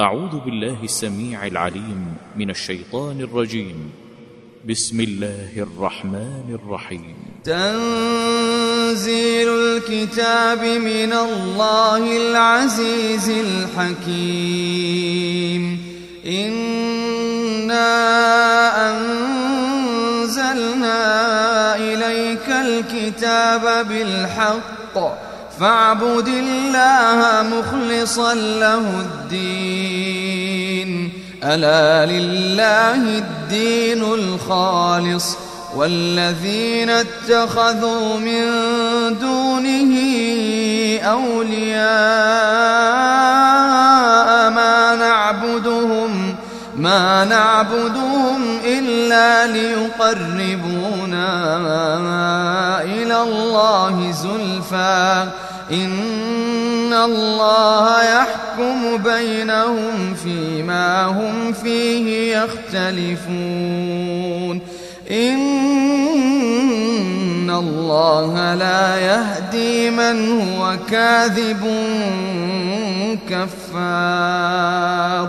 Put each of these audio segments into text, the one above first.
أعوذ بالله السميع العليم من الشيطان الرجيم. بسم الله الرحمن الرحيم. تنزيل الكتاب من الله العزيز الحكيم. إنا أنزلنا إليك الكتاب بالحق. فاعبد الله مخلصا له الدين. ألا لله الدين الخالص. والذين اتخذوا من دونه أولياء ما نعبدهم ما نعبدهم إلا ليقربونا إلى الله زلفى. إن الله يحكم بينهم فيما هم فيه يختلفون. إن الله لا يهدي من هو كاذب كفار.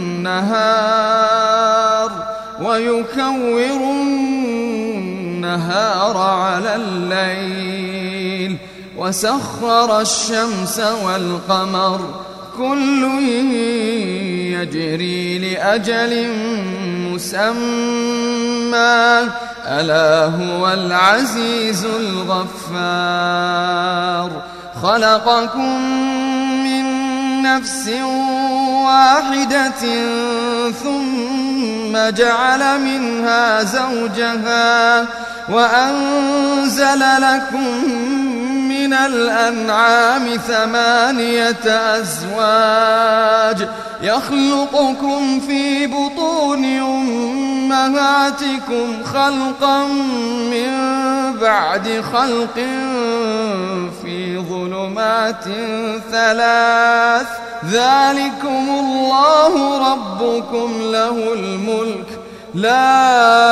ويكور النهار على الليل وسخر الشمس والقمر كل يجري لأجل مسمى ألا هو العزيز الغفار خلقكم نفس واحدة ثم جعل منها زوجها وأنزل لكم من الأنعام ثمانية أزواج يخلقكم في بطون أمهاتكم خلقا من بعد خلق في ظلمات ثلاث ذلكم الله ربكم له الملك لا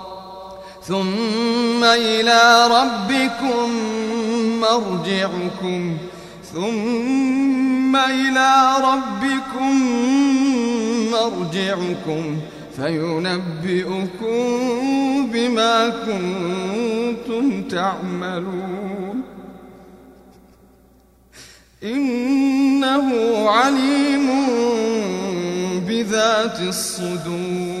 ثم إلى ربكم مرجعكم. ثم إلى ربكم مرجعكم. فينبئكم بما كنتم تعملون. إنه عليم بذات الصدور.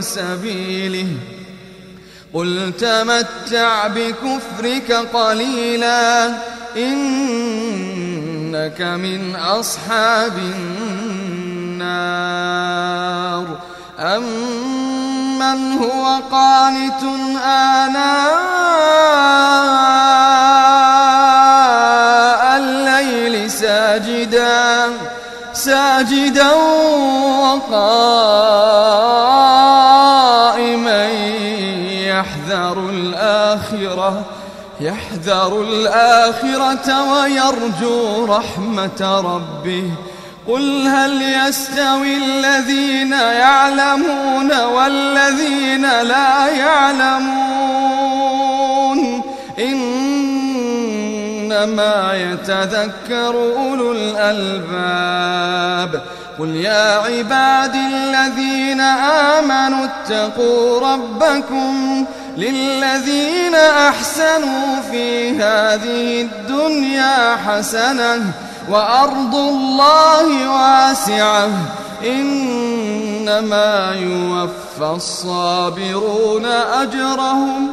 سبيله. قل تمتع بكفرك قليلا إنك من أصحاب النار. أمن هو قانت آناء الليل ساجدا ساجدا وقائما يحذر الآخرة يحذر الآخرة ويرجو رحمة ربه. قل هل يستوي الذين يعلمون والذين لا يعلمون؟ إنما يتذكر أولو الألباب. قل يا عبادي الذين آمنوا اتقوا ربكم للذين أحسنوا في هذه الدنيا حسنة وأرض الله واسعة إنما يوفى الصابرون أجرهم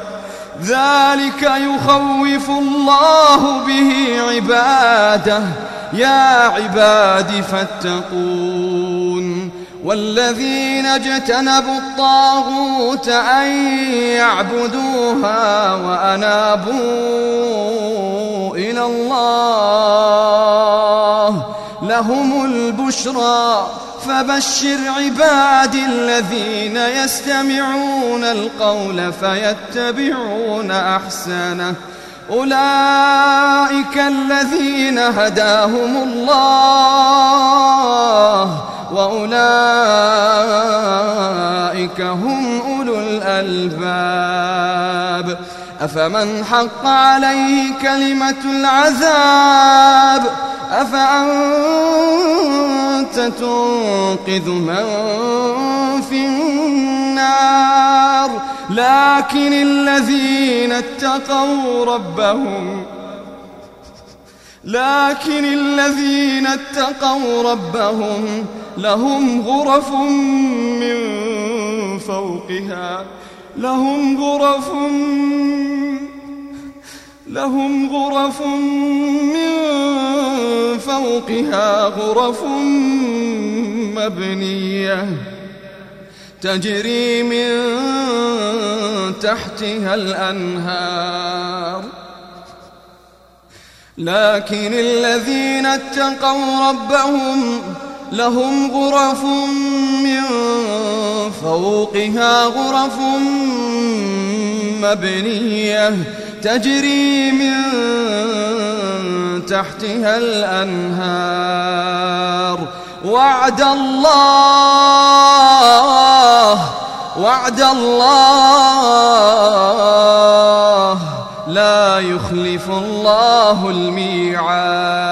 ذلك يخوف الله به عباده. يا عباد فاتقون. والذين اجتنبوا الطاغوت أن يعبدوها وأنابوا إلى الله. لهم البشرى فبشر عبادي الذين يستمعون القول فيتبعون أحسنه. أولئك الذين هداهم الله وأولئك هم أولو الألباب. أفمن حق عليه كلمة العذاب؟ أفأنت تنقذ من في النار؟ لكن الذين اتقوا ربهم لكن الذين اتقوا ربهم لهم غرف من فوقها. لهم غرف لهم غرف من فوقها غرف مبنية تجري من تحتها الأنهار. لكن الذين اتقوا ربهم لهم غرف من فوقها غرف مبنية تجري من تحتها الأنهار. وعد الله وعد الله. لا يخلف الله الميعاد.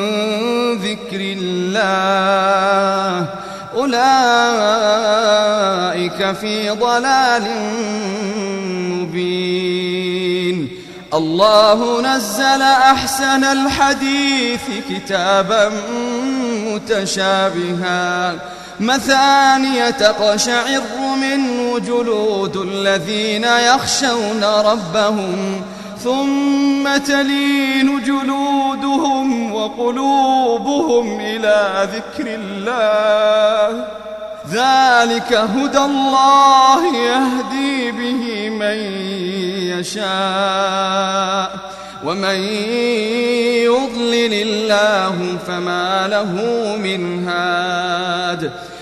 ذكر الله أولئك في ضلال مبين الله نزل أحسن الحديث كتابا متشابها مثانية تقشعر منه جلود الذين يخشون ربهم ثم تلين جلودهم وقلوبهم إلى ذكر الله. ذلك هدى الله يهدي به من يشاء. ومن يضلل الله فما له من هاد.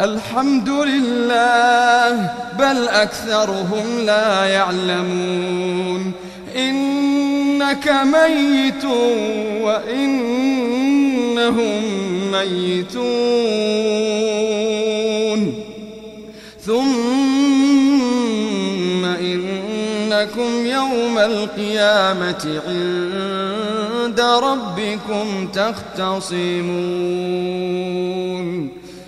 الحمد لله بل أكثرهم لا يعلمون. إنك ميت وإنهم ميتون. ثم إنكم يوم القيامة عند ربكم تختصمون.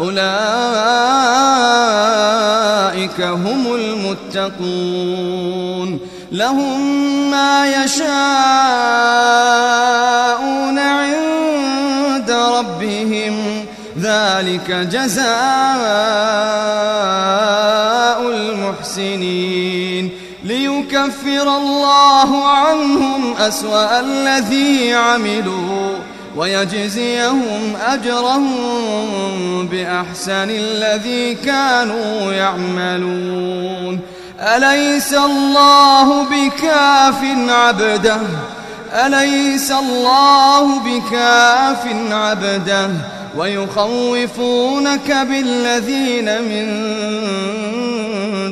أولئك هم المتقون. لهم ما يشاءون عند ربهم. ذلك جزاء المحسنين. ليكفر الله عنهم أسوأ الذي عملوا. ويجزيهم أجرهم بأحسن الذي كانوا يعملون. أليس الله بكاف عبده؟ أليس الله بكاف عبده؟ ويخوفونك بالذين من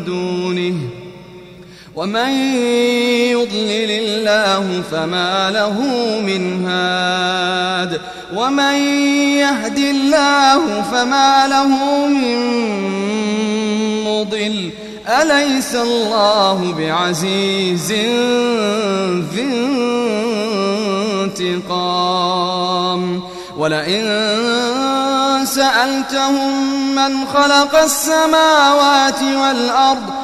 دونه. ومن يضلل الله فما له من هاد ومن يهد الله فما له من مضل أليس الله بعزيز ذي انتقام ولئن سألتهم من خلق السماوات والأرض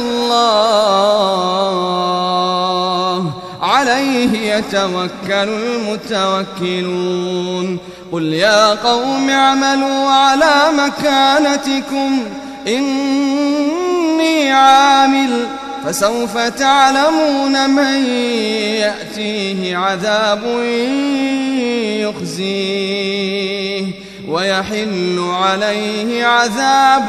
الله عليه يتوكل المتوكلون. قل يا قوم اعملوا على مكانتكم إني عامل. فسوف تعلمون من يأتيه عذاب يخزيه ويحل عليه عذاب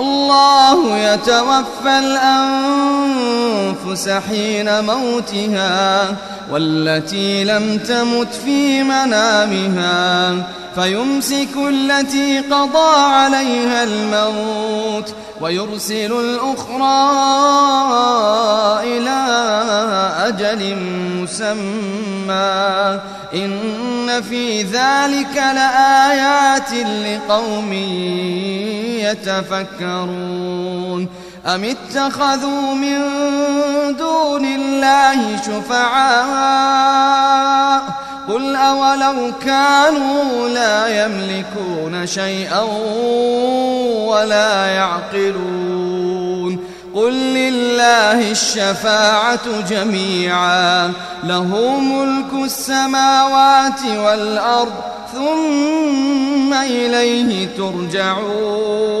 الله يتوفى الأنفس حين موتها والتي لم تمت في منامها فيمسك التي قضى عليها الموت ويرسل الأخرى إلى أجل مسمى. إن في ذلك لآيات لقوم يتفكرون. أم اتخذوا من دون الله شفعاء؟ قل أولو كانوا لا يملكون شيئا ولا يعقلون قل لله الشفاعة جميعا له ملك السماوات والأرض ثم إليه ترجعون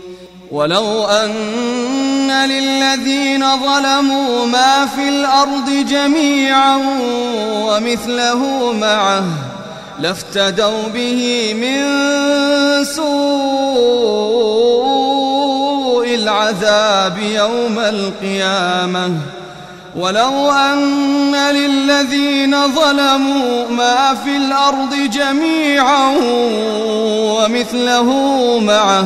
ولو أن للذين ظلموا ما في الأرض جميعا ومثله معه لافتدوا به من سوء العذاب يوم القيامة. ولو أن للذين ظلموا ما في الأرض جميعا ومثله معه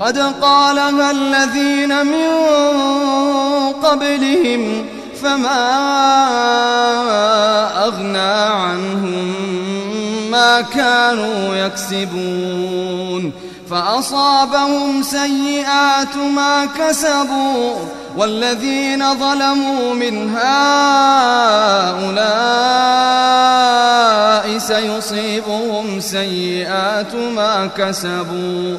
قد قالها الذين من قبلهم فما أغنى عنهم ما كانوا يكسبون فأصابهم سيئات ما كسبوا والذين ظلموا من هؤلاء سيصيبهم سيئات ما كسبوا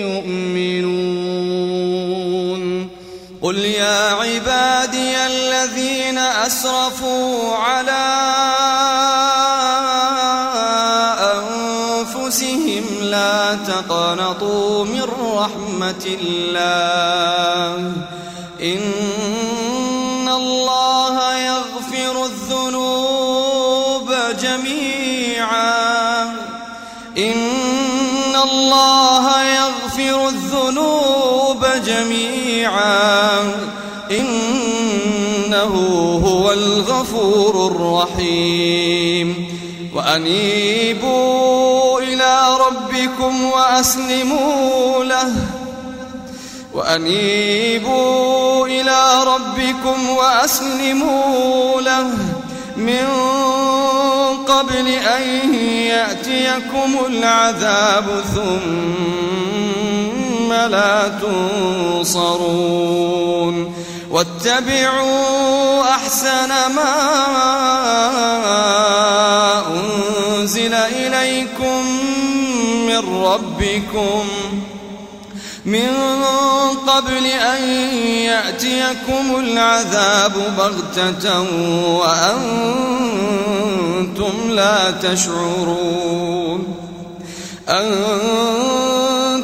قل يا عبادي الذين أسرفوا على أنفسهم لا تقنطوا من رحمة الله. إن الله يغفر الذنوب جميعا. إن الله يغفر الذنوب جميعا. إنه هو الغفور الرحيم. وأنيبوا إلى ربكم وأسلموا له. وأنيبوا إلى ربكم وأسلموا له. من قبل أن يأتيكم العذاب ثم لا تنصرون واتبعوا أحسن ما أنزل إليكم من ربكم من قبل أن يأتيكم العذاب بغتة وأنتم لا تشعرون أن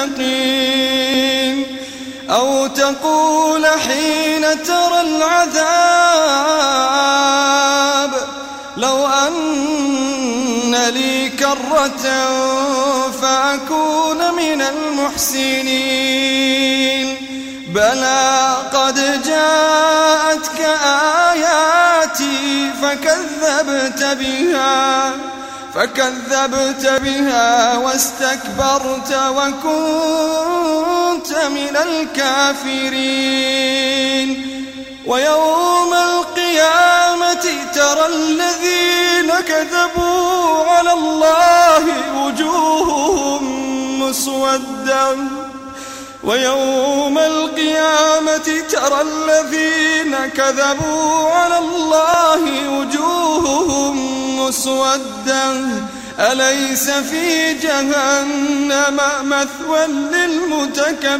المتقين أو تقول حين ترى العذاب لو أن لي كرة فأكون من المحسنين بلى قد جاءتك آياتي فكذبت بها فكذبت بها واستكبرت وكنت من الكافرين. ويوم القيامة ترى الذين كذبوا على الله وجوههم مسودة. ويوم القيامة ترى الذين كذبوا على الله وجوههم مسودة أليس في جهنم مثوى للمتكبرين؟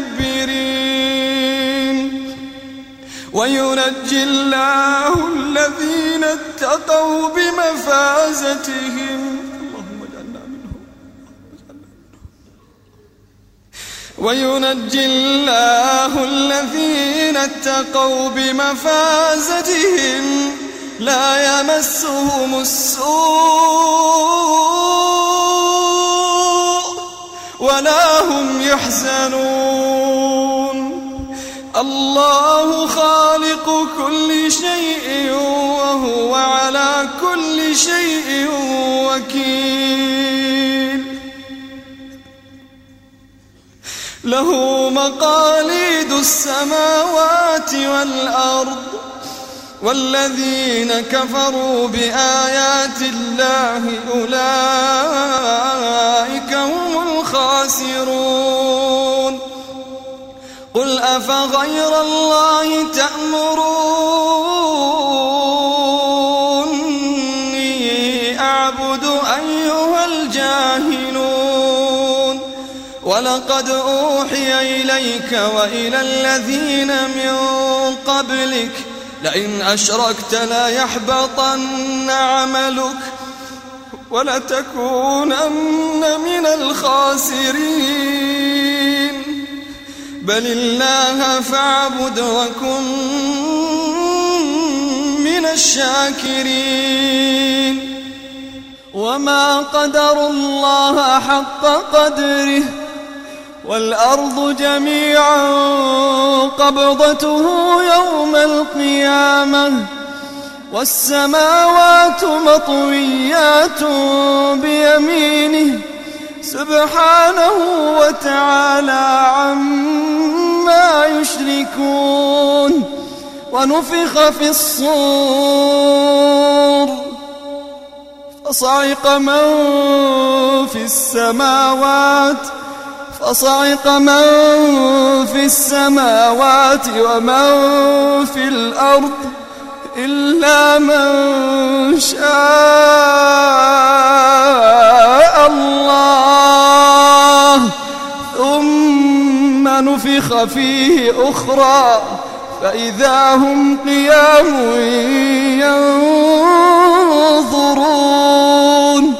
وينجي الله الذين اتقوا بمفازتهم. وينجي الله الذين اتقوا بمفازتهم. لا يمسهم السوء ولا هم يحزنون. الله خالق كل شيء وهو على كل شيء وكيل. له مقاليد السماوات والأرض والذين كفروا بآيات الله أولئك هم الخاسرون. قل أفغير الله تأمروني أعبد أيها الجاهلون. ولقد أوحي إليك وإلى الذين من قبلك لئن أشركت لا يحبطن عملك ولتكونن من الخاسرين. بل الله فاعبد وكن من الشاكرين. وما قدر الله حق قدره والأرض جميعا قبضته يوم القيامة والسماوات مطويات بيمينه سبحانه وتعالى عما يشركون. ونفخ في الصور فصعق من في السماوات فصعق من في السماوات ومن في الأرض إلا من شاء الله. ثم نفخ فيه أخرى. فإذا هم قيام ينظرون.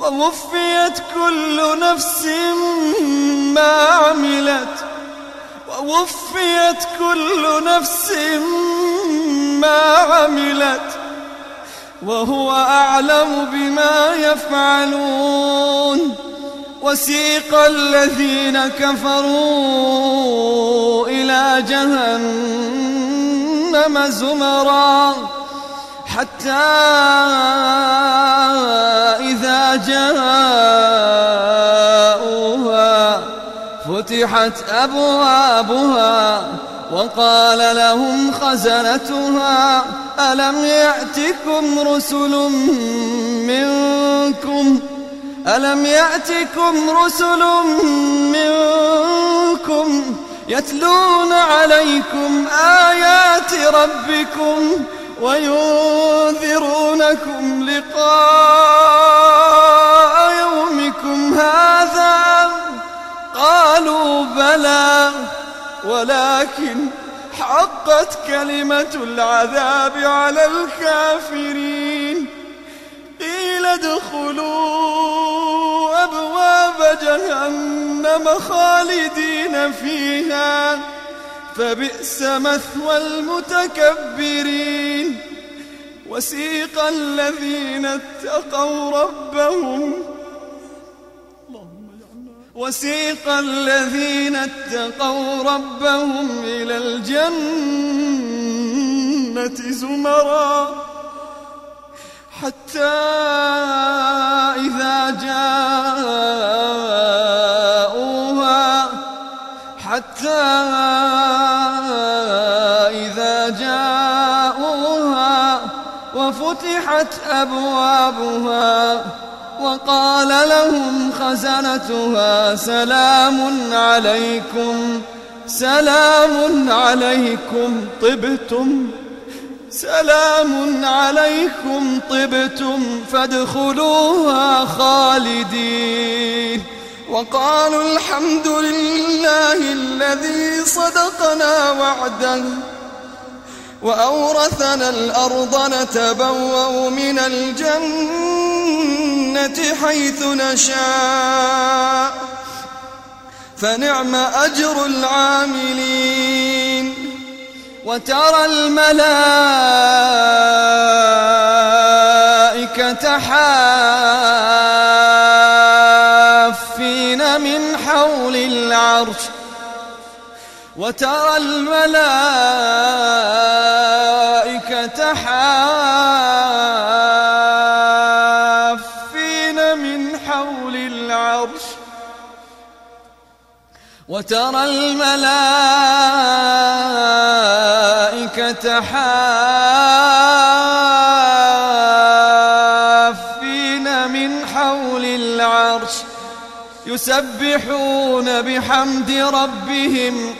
ووفيت كل نفس ما عملت. ووفيت كل نفس ما عملت. وهو أعلم بما يفعلون. وسيق الذين كفروا إلى جهنم زمرا. حتى إذا جاءوها فتحت أبوابها وقال لهم خزنتها ألم يأتكم رسل منكم؟ ألم يأتكم رسل منكم يتلون عليكم آيات ربكم؟ وينذرونكم لقاء يومكم هذا. قالوا بلى ولكن حقت كلمة العذاب على الكافرين. قيل ادخلوا أبواب جهنم خالدين فيها. فبئس مثوى المتكبرين. وسيق الذين اتقوا ربهم. وسيق الذين اتقوا ربهم إلى الجنة زمرا. حتى أبوابها وقال لهم خزنتها سلام عليكم سلام عليكم طبتم سلام عليكم طبتم فادخلوها خالدين. وقالوا الحمد لله الذي صدقنا وعده. وأورثنا الأرض نتبوأ من الجنة حيث نشاء. فنعم أجر العاملين. وترى الملائكة وترى الملائكة حافين من حول العرش. وترى الملائكة حافين من حول يسبحون بحمد ربهم.